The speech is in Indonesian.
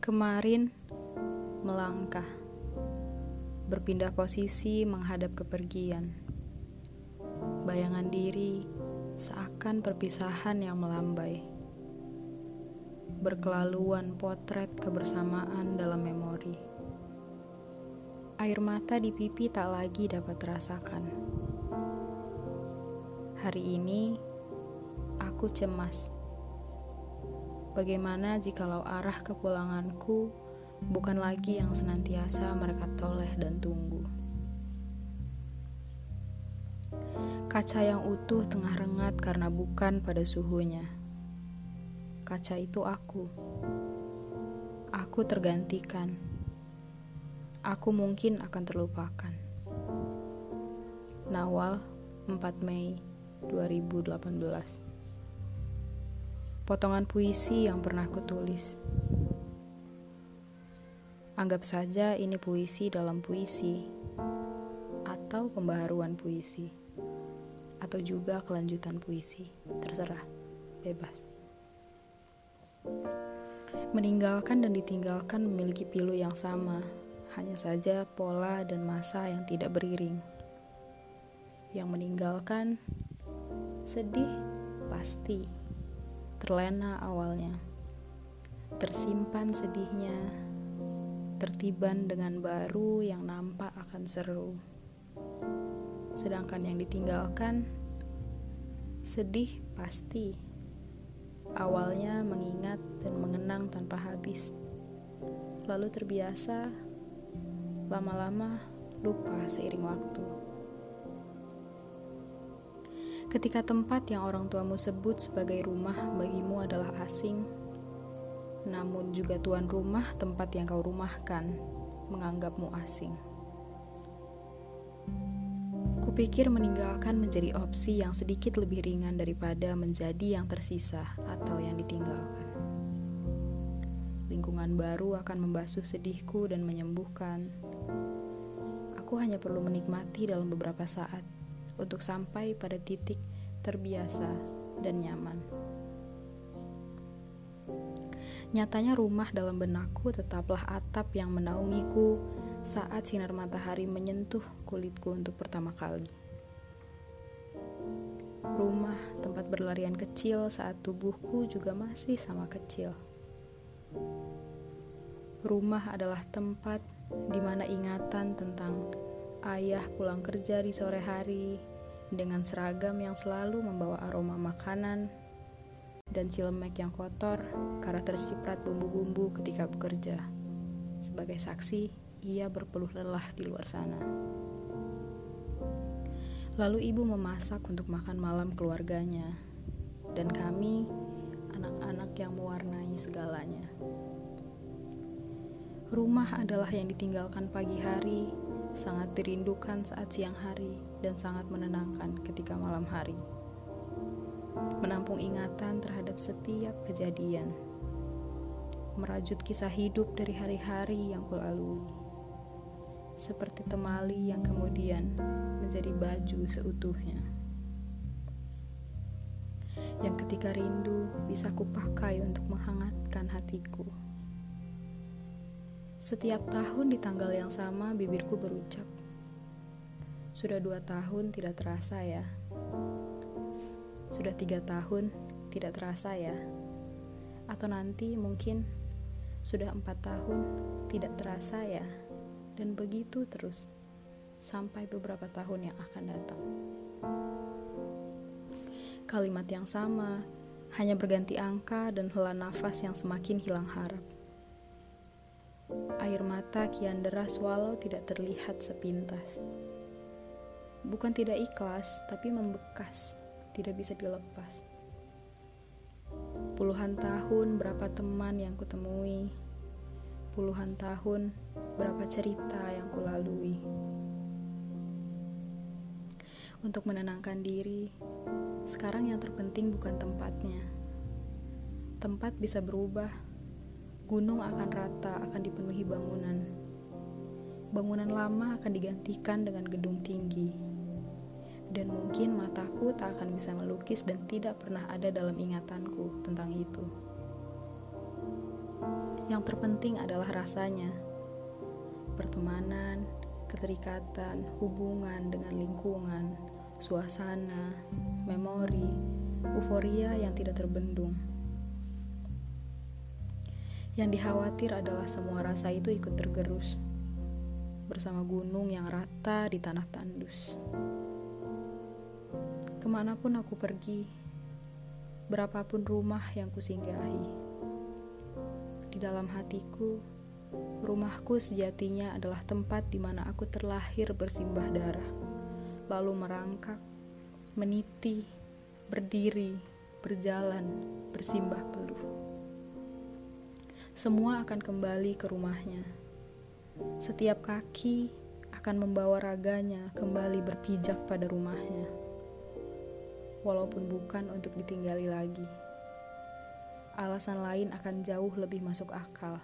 Kemarin melangkah, berpindah posisi menghadap kepergian. Bayangan diri seakan perpisahan yang melambai. Berkelaluan potret kebersamaan dalam memori. Air mata di pipi tak lagi dapat terasakan. Hari ini aku cemas Bagaimana jikalau arah kepulanganku bukan lagi yang senantiasa mereka toleh dan tunggu? Kaca yang utuh tengah rengat karena bukan pada suhunya. Kaca itu aku. Aku tergantikan. Aku mungkin akan terlupakan. Nawal 4 Mei 2018 potongan puisi yang pernah kutulis. Anggap saja ini puisi dalam puisi, atau pembaharuan puisi, atau juga kelanjutan puisi, terserah, bebas. Meninggalkan dan ditinggalkan memiliki pilu yang sama, hanya saja pola dan masa yang tidak beriring. Yang meninggalkan sedih pasti terlena awalnya, tersimpan sedihnya, tertiban dengan baru yang nampak akan seru. Sedangkan yang ditinggalkan, sedih pasti. Awalnya mengingat dan mengenang tanpa habis, lalu terbiasa, lama-lama lupa seiring waktu. Ketika tempat yang orang tuamu sebut sebagai rumah bagimu adalah asing, namun juga tuan rumah tempat yang kau rumahkan menganggapmu asing. Kupikir meninggalkan menjadi opsi yang sedikit lebih ringan daripada menjadi yang tersisa atau yang ditinggalkan. Lingkungan baru akan membasuh sedihku dan menyembuhkan. Aku hanya perlu menikmati dalam beberapa saat untuk sampai pada titik terbiasa dan nyaman. Nyatanya rumah dalam benakku tetaplah atap yang menaungiku saat sinar matahari menyentuh kulitku untuk pertama kali. Rumah tempat berlarian kecil saat tubuhku juga masih sama kecil. Rumah adalah tempat di mana ingatan tentang ayah pulang kerja di sore hari dengan seragam yang selalu membawa aroma makanan dan cilemek yang kotor karena terciprat bumbu-bumbu ketika bekerja. Sebagai saksi, ia berpeluh lelah di luar sana. Lalu ibu memasak untuk makan malam keluarganya, dan kami, anak-anak yang mewarnai segalanya. Rumah adalah yang ditinggalkan pagi hari sangat dirindukan saat siang hari dan sangat menenangkan ketika malam hari. Menampung ingatan terhadap setiap kejadian. Merajut kisah hidup dari hari-hari yang kulalui. Seperti temali yang kemudian menjadi baju seutuhnya. Yang ketika rindu bisa kupakai untuk menghangatkan hatiku. Setiap tahun di tanggal yang sama, bibirku berucap, "Sudah dua tahun tidak terasa ya." Sudah tiga tahun tidak terasa ya. Atau nanti mungkin sudah empat tahun tidak terasa ya. Dan begitu terus sampai beberapa tahun yang akan datang. Kalimat yang sama hanya berganti angka dan hela nafas yang semakin hilang harap. Air mata kian deras walau tidak terlihat sepintas. Bukan tidak ikhlas, tapi membekas, tidak bisa dilepas. Puluhan tahun berapa teman yang kutemui, puluhan tahun berapa cerita yang kulalui. Untuk menenangkan diri, sekarang yang terpenting bukan tempatnya. Tempat bisa berubah, gunung akan rata, akan dipenuhi bangunan. Bangunan lama akan digantikan dengan gedung tinggi. Dan mungkin mataku tak akan bisa melukis dan tidak pernah ada dalam ingatanku tentang itu. Yang terpenting adalah rasanya. Pertemanan, keterikatan, hubungan dengan lingkungan, suasana, memori, euforia yang tidak terbendung. Yang dikhawatir adalah semua rasa itu ikut tergerus bersama gunung yang rata di tanah tandus. Ke mana pun aku pergi, berapapun rumah yang kusinggahi, di dalam hatiku, rumahku sejatinya adalah tempat di mana aku terlahir bersimbah darah, lalu merangkak, meniti, berdiri, berjalan, bersimbah peluh. Semua akan kembali ke rumahnya. Setiap kaki akan membawa raganya kembali berpijak pada rumahnya, walaupun bukan untuk ditinggali lagi alasan lain akan jauh lebih masuk akal.